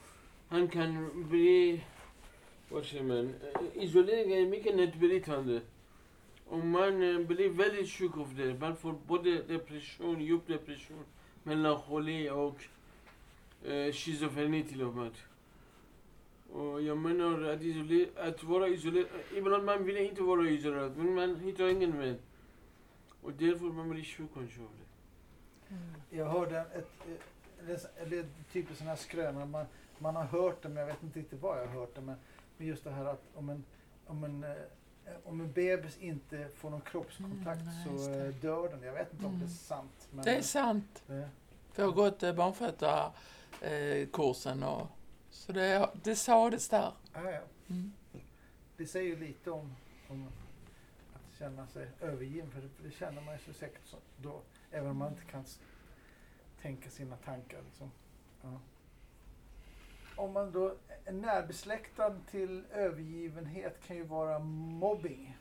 han kan bli, vad säger man, eh, isolering är mycket nedbrytande. Och man eh, blir väldigt sjuk av det. Man får både depression, djup depression, melankoli och eh, schizofreni till och med. Och jag menar att, isolera, att vara isolerad, ibland man vill inte vara isolerad men man hittar ingen vän. Och därför man blir sjuk kanske av det. Jag hörde ett, ett, ett, ett typiskt sån här skröna. Man, man har hört det, men jag vet inte riktigt var jag har hört det. Men, men just det här att om en, om en, eh, om en bebis inte får någon kroppskontakt Mm, så det. eh, dör den. Jag vet inte om det är Mm. sant. Men, Det är sant. För jag har gått eh, barnfödarkursen och så det, det sades där. ja, ja. Mm. Det säger ju lite om, om att känna sig övergiven. För det, det känner man ju så säkert så, då. Även om man inte kan tänka sina tankar. Liksom. Ja. Om man då är närbesläktad till övergivenhet kan ju vara mobbing.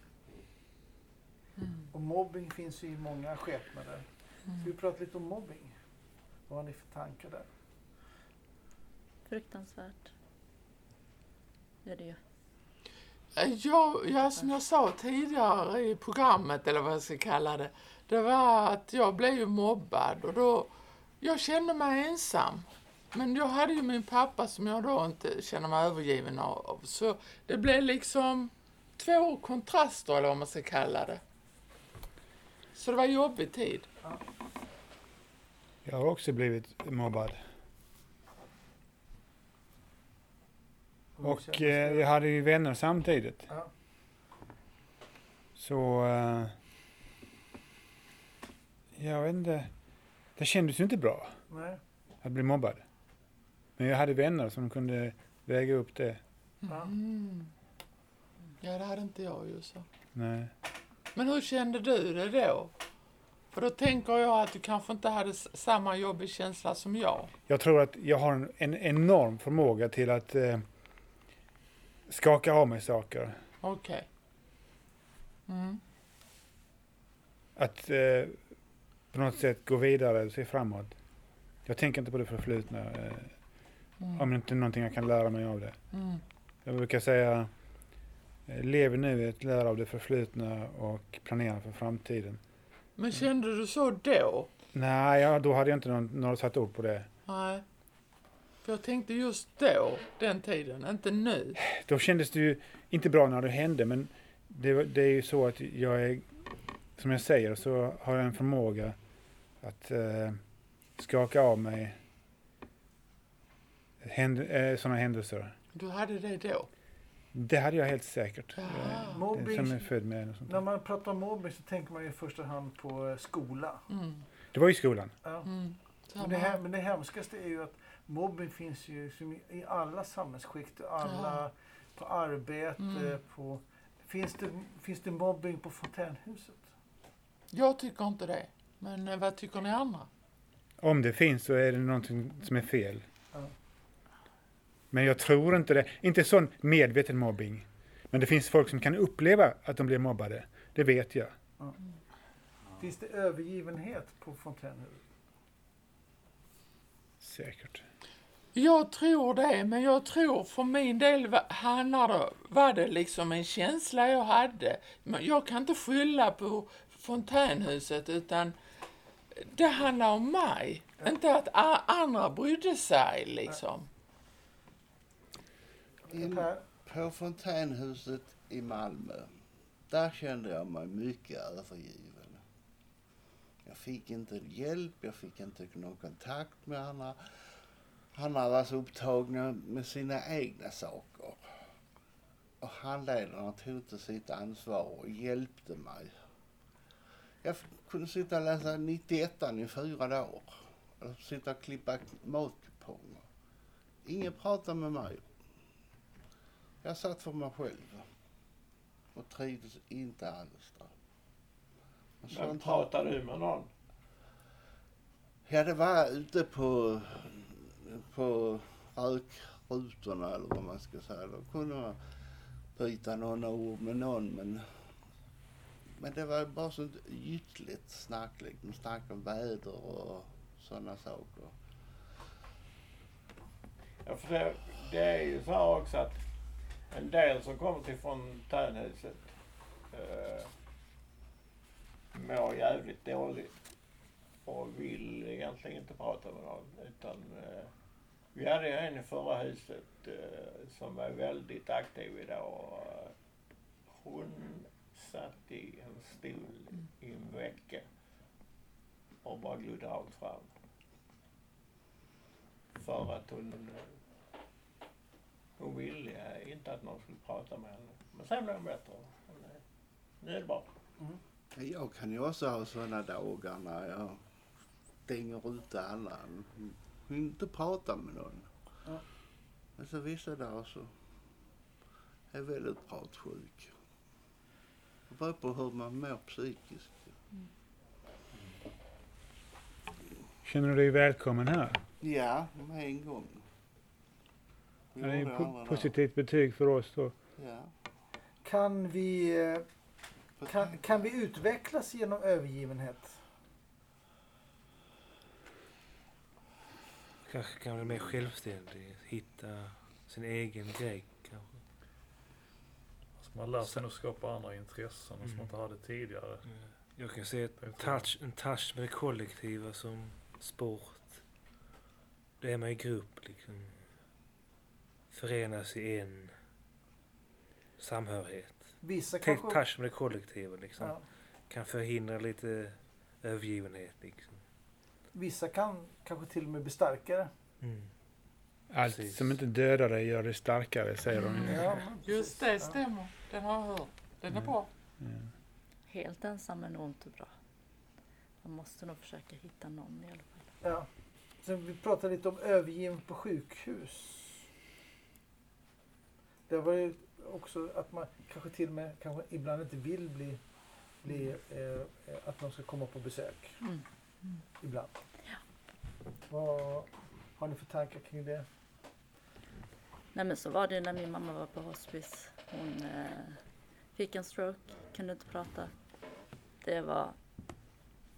Mm. Och mobbing finns ju i många skepnader. Ska vi Mm. prata lite om mobbing? Vad har ni för tankar där? Fruktansvärt. Det är det ju. Eh, Ja, ja, som jag sa tidigare i programmet, eller vad jag ska kalla det, det var att jag blev ju mobbad och då, jag kände mig ensam. Men jag hade ju min pappa som jag då inte känner mig övergiven av. Så det blev liksom två kontraster, eller vad man ska kalla det. Så det var en jobbig tid. Jag har också blivit mobbad. Och eh, det? jag hade ju vänner samtidigt. Ja. Så... Eh, jag vet inte. Det kändes ju inte bra Nej. att bli mobbad. Men jag hade vänner som kunde väga upp det. Ja. Mm. Ja, det hade inte jag ju så. Nej. Men hur kände du det då? För då tänker jag att du kanske inte hade samma jobbig känsla som jag. Jag tror att jag har en, en enorm förmåga till att eh, skaka av mig saker. Okej. Mm. Att eh, på något sätt gå vidare och se framåt. Jag tänker inte på det förflutna. Eh, Mm. om det inte är någonting jag kan lära mig av det. Mm. Jag brukar säga, eh, lev i nuet, lär av det förflutna och planera för framtiden. Men kände du så då? Nej, ja, då hade jag inte någon, några satt ord på det. Nej. För jag tänkte just då, den tiden, inte nu. Då kändes det ju inte bra när det hände, men det, det är ju så att jag är, som jag säger, så har jag en förmåga att eh, skaka av mig händ, eh, sådana händelser. Du hade det då? Det hade jag helt säkert. Eh, det Mobbing, som är född med. Och sånt. när man pratar om mobbing så tänker man ju i första hand på eh, skola. Mm. Det var i skolan. Ja. Mm. Men, det här, men det hemskaste är ju att mobbing finns ju som i, i alla samhällsskikt, alla på arbete, Mm. på... Finns det, finns det mobbing på fontänhuset? Jag tycker inte det. Men eh, vad tycker ni andra? Om det finns så är det någonting som är fel. Ja. Men jag tror inte det. Inte sån medveten mobbing. Men det finns folk som kan uppleva att de blir mobbade. Det vet jag. Finns det övergivenhet på fontänhuset? Säkert. Jag tror det, men jag tror för min del handlar det, var det liksom en känsla jag hade. Men jag kan inte skylla på fontänhuset utan det handlar om mig. Inte att a- andra brydde sig liksom. In på fontänhuset i Malmö, där kände jag mig mycket övergiven. Jag fick inte hjälp, jag fick inte någon kontakt med andra. Andra var så upptagna med sina egna saker. Och handledarna tog inte sitt ansvar och hjälpte mig. Jag kunde sitta och läsa 91 i fyra dagar. Eller sitta och klippa matkuponger. Ingen pratade med mig. Jag satt för mig själv. Och trivdes inte alls där. Och Men pratar du med någon? Ja, det var ute på, på rökrutorna eller vad man ska säga. Då kunde man byta några ord med någon men, men det var bara sånt ytligt snack. Liksom. Snack om väder och sådana saker. Ja, för det, det är ju så här också att en del som kommer till fontänhuset eh, mår jävligt dåligt och vill egentligen inte prata med någon. Utan, eh, vi hade ju en i förra huset eh, som var väldigt aktiv idag. Och, eh, hon satt i en stol i en vecka och bara glodde rakt fram. För att hon, hon ville inte att någon skulle prata med henne. Men sen blev hon bättre. Eh, Nu är det bra. Jag kan ju också ha sådana dagar när jag stänger ute alla. Inte prata med någon. Ja. Men så vissa dagar så är jag väldigt pratsjuk. Det beror på hur man mår psykiskt. Känner du dig välkommen här? Ja, med en gång. Det är ett po- positivt betyg för oss då. Ja. Kan vi, kan, kan vi utvecklas genom övergivenhet? Kanske kan bli mer självständig, hitta sin egen grej man lär sig nog skapa andra intressen som Mm. man inte hade tidigare. Jag kan se touch, en touch med det kollektiva som sport. Det är man i grupp liksom. Förenas i en samhörighet. Vissa kanske... touch med det kollektiva liksom. Ja, Kan förhindra lite övergivenhet liksom. vissa kan kanske till och med bli starkare. Mm. Allt Precis. som inte dödar dig gör dig starkare, säger de. Mm. Ja, Just det, stämmer. Den har jag hört. Den är Mm. bra. Ja. Helt ensam är nog inte bra. Man måste nog försöka hitta någon i alla fall. Ja. Sen vi pratade lite om övergiven på sjukhus. Det var ju också att man kanske till och med kanske ibland inte vill bli, bli eh, eh, att någon ska komma på besök. Mm. Ibland. Vad har ni för tankar kring det? Nej men så var det när min mamma var på hospice. Hon eh, fick en stroke, kunde inte prata. Det var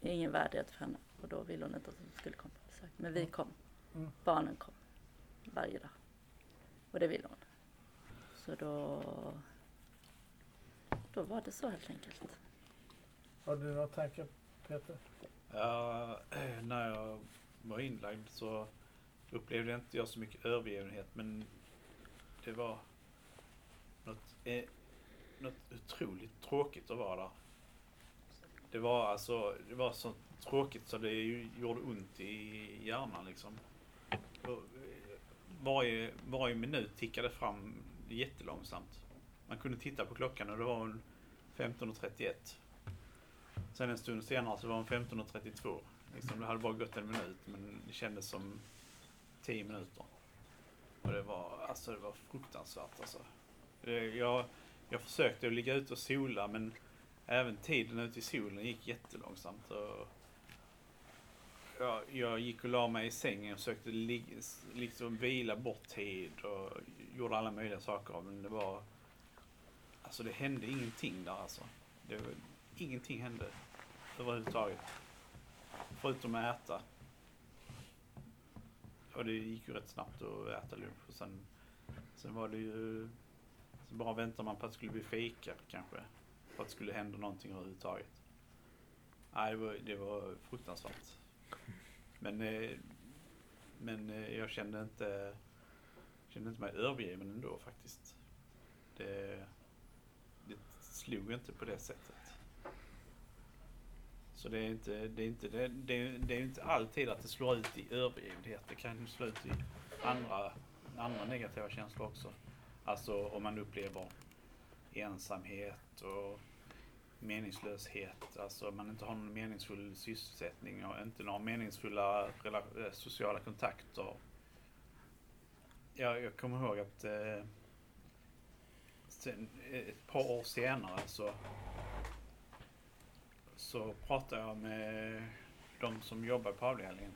ingen värdighet för henne och då ville hon inte att hon skulle komma på besök. Men vi kom. Mm. Barnen kom varje dag. Och det ville hon. Så då, då var det så helt enkelt. Har du några tankar Peter? Ja, när jag var inlagd så upplevde inte jag så mycket övergivenhet men det var något, eh, något otroligt tråkigt att vara där. Det var alltså, det var så tråkigt så det ju gjorde ont i hjärnan liksom. Eh, varje, varje minut tickade fram jättelångsamt. Man kunde titta på klockan och det var en 15.31. Sen en stund senare så var hon 15.32. Liksom, det hade bara gått en minut men det kändes som 10 minuter. Och det var, alltså, det var fruktansvärt alltså. Eh, jag, jag försökte att ligga ute och sola men även tiden ute i solen gick jättelångsamt. Och jag, jag gick och la mig i sängen och försökte ligga, liksom vila bort tid och gjorde alla möjliga saker men det var Alltså det hände ingenting där alltså. Det ingenting hände överhuvudtaget. Förutom att äta. Och det gick ju rätt snabbt att äta lunch. Och sen, sen var det ju... Så bara väntar man på att det skulle bli fika kanske. För att det skulle hända någonting överhuvudtaget. Nej, det var, det var fruktansvärt. Men, eh, men eh, jag kände inte, kände inte mig övergiven ändå faktiskt. Det, det slog inte på det sättet. Så det är inte, det är inte, det, det, det är inte alltid att det slår ut i övergivenhet. Det kan ju slå ut i andra, andra negativa känslor också. Alltså om man upplever ensamhet och meningslöshet. Alltså man inte har någon meningsfull sysselsättning och inte några meningsfulla eh, sociala kontakter. Jag, jag kommer ihåg att eh, sen, eh, ett par år senare så så pratade jag med de som jobbar på avdelningen.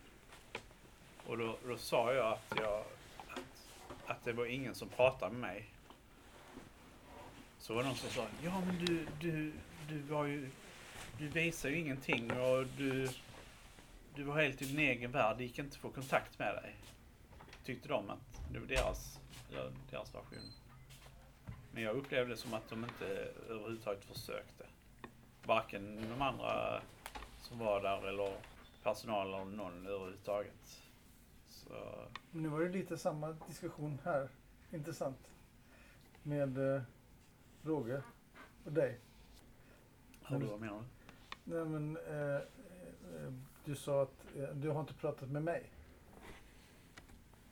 Och då, då sa jag att, jag att, att det var ingen som pratade med mig. Så var det någon som sa, ja men du, du, du var ju, du visar ju ingenting och du, du var helt i din egen värld, det gick inte att få kontakt med dig. tyckte de att det var deras, eller deras version. Men jag upplevde det som att de inte överhuvudtaget försökte. Varken de andra som var där eller personal eller någon överhuvudtaget. Så, Men nu var det lite samma diskussion här. Intressant. Med eh, Roger och dig. hur vad menar du? Nej, men, eh, eh, du sa att eh, du har inte pratat med mig.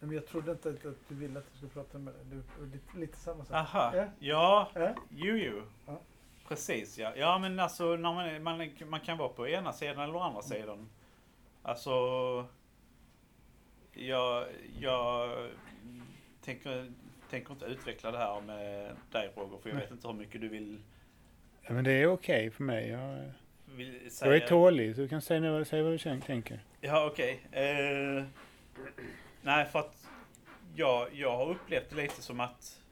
Men jag trodde inte att, att du ville att jag skulle prata med dig. Du, lite, lite samma sak. Aha, Ja. ja, Ja. jo, jo. Ja. Precis ja. Ja men alltså när man, man, man kan vara på ena sidan eller andra sidan. Alltså, jag, jag tänker, tänker inte utveckla det här med dig Roger, för jag vet inte hur mycket du vill, Ja, men det är okej för mig. Jag, vill säga. jag är tålig, så du kan säga, nu- säga vad du känner- tänker. Ja, okej. Eh, nej, för att jag, jag har upplevt det lite som att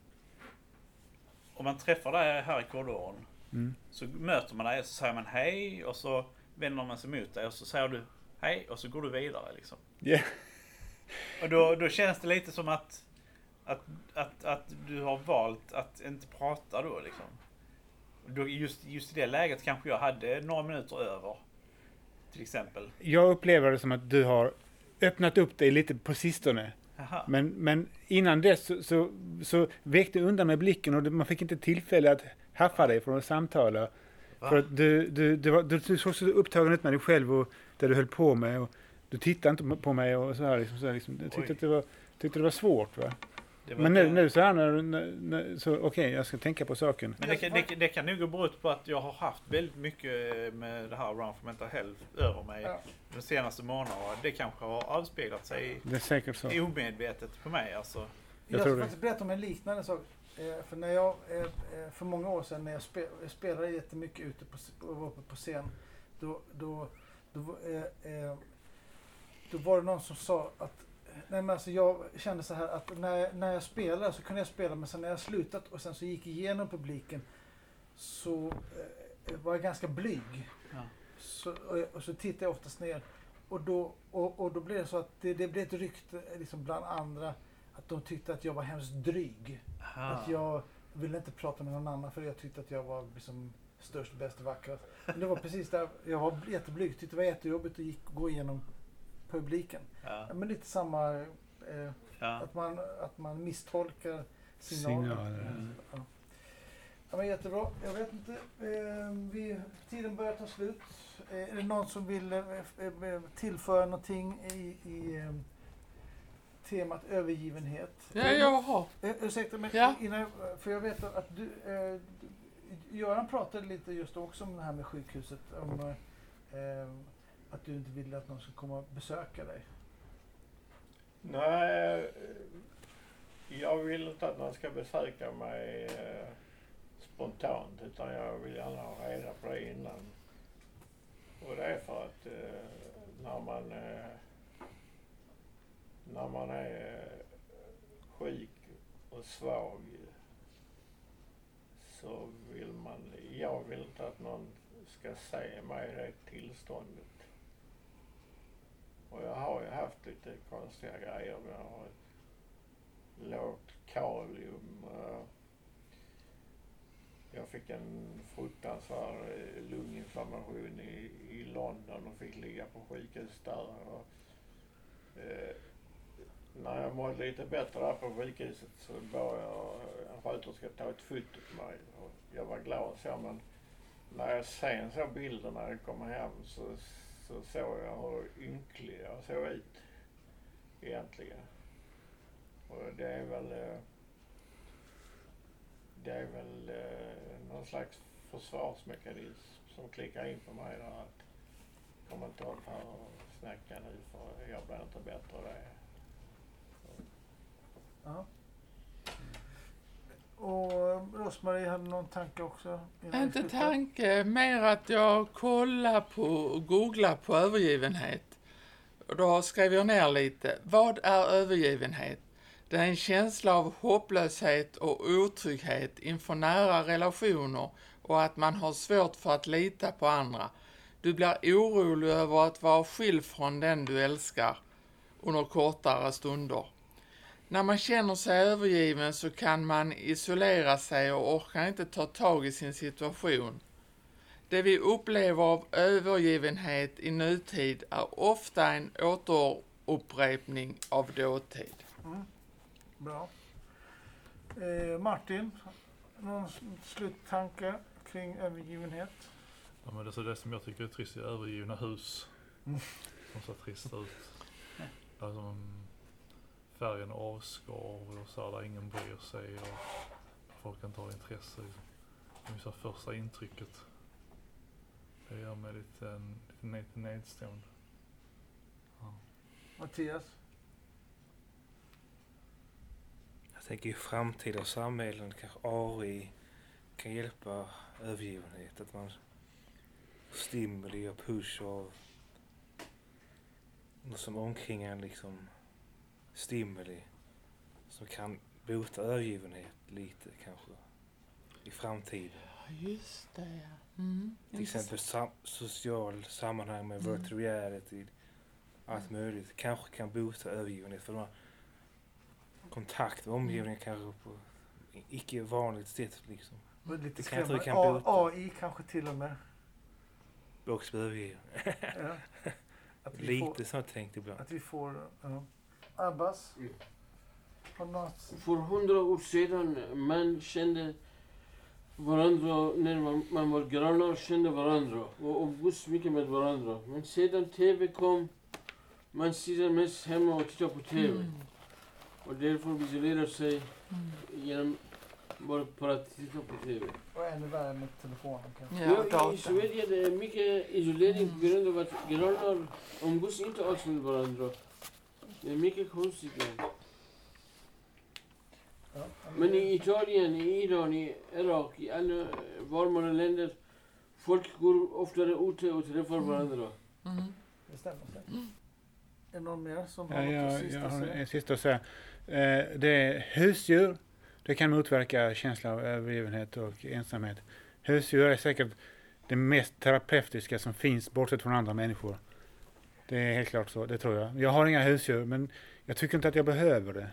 om man träffar dig här i korridoren Mm. så möter man dig och så säger man hej och så vänder man sig mot dig och så säger du hej och så går du vidare liksom. Ja. Och då, då känns det lite som att, att, att, att du har valt att inte prata då liksom. Då, just, just i det läget kanske jag hade några minuter över. Till exempel. Jag upplever det som att du har öppnat upp dig lite på sistone. Aha. Men, men innan dess så, så, så du undan med blicken och man fick inte tillfälle att haffa dig från att samtala. Va? För att du, du, du, var, du, du såg så upptagen ut med dig själv och det du höll på med. Och du tittade inte på mig och så här. Liksom, så här liksom. Jag Oj. tyckte att det var, tyckte det var svårt. Va? Det var Men nu, nu så här när, när, när så okej, jag ska tänka på saken. Men det kan, det, det kan nog bero på att jag har haft väldigt mycket med det här Run for Mental Health över mig Ja. de senaste månaderna. Det kanske har avspeglat sig Det är säkert så. omedvetet på mig alltså. Jag Jag, tror ska det. faktiskt berätta om en liknande sak. Eh, För, när jag, eh, eh, för många år sedan när jag, spe, jag spelade jättemycket ute på, s- och var uppe på scen. Då, då, då, eh, då var det någon som sa att Nej, men alltså jag kände så här att när, när jag spelade så kunde jag spela men sen när jag slutat och sen så gick igenom publiken så eh, var jag ganska blyg. Ja. Så, och, jag- och så tittade jag oftast ner och då, och, och då blev det så att det, det blev ett rykte liksom bland andra att de tyckte att jag var hemskt dryg. Att jag ville inte prata med någon annan för jag tyckte att jag var liksom störst, bäst vackrast. Men det var precis där. Jag var jätteblyg. Tyckte det var jättejobbigt att gick, gå igenom publiken. Ja, Men lite samma, eh, ja. att, man, att man misstolkar signaler. Signaler, Mm. Ja. Ja, men jättebra. Jag vet inte, eh, vi, tiden börjar ta slut. Eh, är det någon som vill eh, eh, tillföra någonting i, i eh, temat övergivenhet? Ja, jag har. Eh, ursäkta, men Ja. innan, jag- för jag vet att du, eh, Göran pratade lite just också om det här med sjukhuset. Om eh, att du inte ville att någon skulle komma och besöka dig. Nej, jag vill inte att någon ska besöka mig eh, spontant utan jag vill gärna ha reda på det innan. Och det är för att eh, när man eh, när man är sjuk och svag så vill man, jag vill inte att någon ska se mig i det tillståndet. Och jag har ju haft lite konstiga grejer. Jag har ett lågt kalium. Eh, jag fick en fruktansvärd eh, lunginflammation i, i London och fick ligga på sjukhus där. Och, eh, när jag mådde lite bättre där på sjukhuset så bad jag en sköterska ta ett foto på mig. Och jag var glad så men när jag sen såg bilden när jag kom hem så, så såg jag hur ynklig jag såg ut egentligen. Och det är väl eh, det är väl eh, någon slags försvarsmekanism som klickar in på mig där att kom inte upp här och snacka nu för jag blir inte bättre av det. Ja. Och Rosmarie hade någon tanke också? Inte tanke, mer att jag kollar på och googlar på övergivenhet. Och då skrev jag ner lite. Vad är övergivenhet? Det är en känsla av hopplöshet och otrygghet inför nära relationer och att man har svårt för att lita på andra. Du blir orolig över att vara skild från den du älskar under kortare stunder. När man känner sig övergiven så kan man isolera sig och orkar inte ta tag i sin situation. Det vi upplever av övergivenhet i nutid är ofta en återupprepning av dåtid. Mm. Bra. Eh, Martin, någon sluttanke kring övergivenhet? Ja, men det, är så det som jag tycker är trist är övergivna hus. Mm. Som ser trist ut. Alltså, färgen avskar och så här, där ingen bryr sig och folk inte har intresse. Det är så här första intrycket. Det gör mig lite, en, lite, lite nedstående. Ja. Mattias? Jag tänker i framtida samhällen kanske AI kan hjälpa övergivenhet. Att man stimuli och push av något som omkring en liksom stimuli som kan bota övergivenhet lite kanske i framtiden. Just det, ja. Mm. Till exempel sam- social sammanhang med Mm. virtual reality. Allt möjligt. Kanske kan bota övergivenhet. För de har kontakt med omgivningen kanske på icke vanligt sätt liksom. Det var lite Det kan jag tro skrämmande. kan bota. AI kanske till och med. Bli övergiven. Ja. Lite får, så tänkt ibland. att vi får ja. Abbas? Något? För hundra år sedan man kände varandra när man, man var grannar kände varandra och umgås mycket med varandra. Men sedan TV kom, man sitter mest hemma och tittar på TV. Mm. Och därför isolerar sig Mm. genom bara, bara att titta på TV. Och ännu värre med telefonen kanske. Ja, I. Sverige det är mycket isolering Mm. på grund av att grannar umgås inte alls med varandra. Det är mycket konstigt. Ja. Ja. Men i Italien, i Iran, i Irak, i alla varmare länder, folk går oftare ute och träffar Mm. varandra. Mm. Det stämmer säkert. Är det någon mer som Ja, har något jag, sista jag har säga? en sista att säga. Eh, det är husdjur. Det kan motverka känslan av övergivenhet och ensamhet. Husdjur är säkert det mest terapeutiska som finns bortsett från andra människor. Det är helt klart så, det tror jag. Jag har inga husdjur men jag tycker inte att jag behöver det.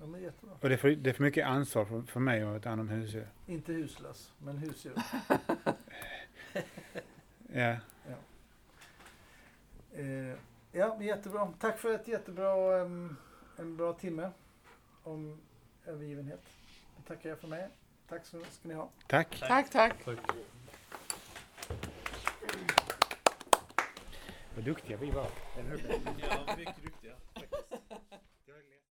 Ja, men jättebra. Och det är för, det är för mycket ansvar för, för mig att ta hand om husdjur. Inte huslös, men husdjur. Ja. Eh, ja, men jättebra. Tack för ett jättebra, em, en bra timme om övergivenhet. Det tackar jag för mig. Tack så ska ni ha. Tack. Tack, tack. Tack. Vad duktiga vi var. Ja, mycket duktiga.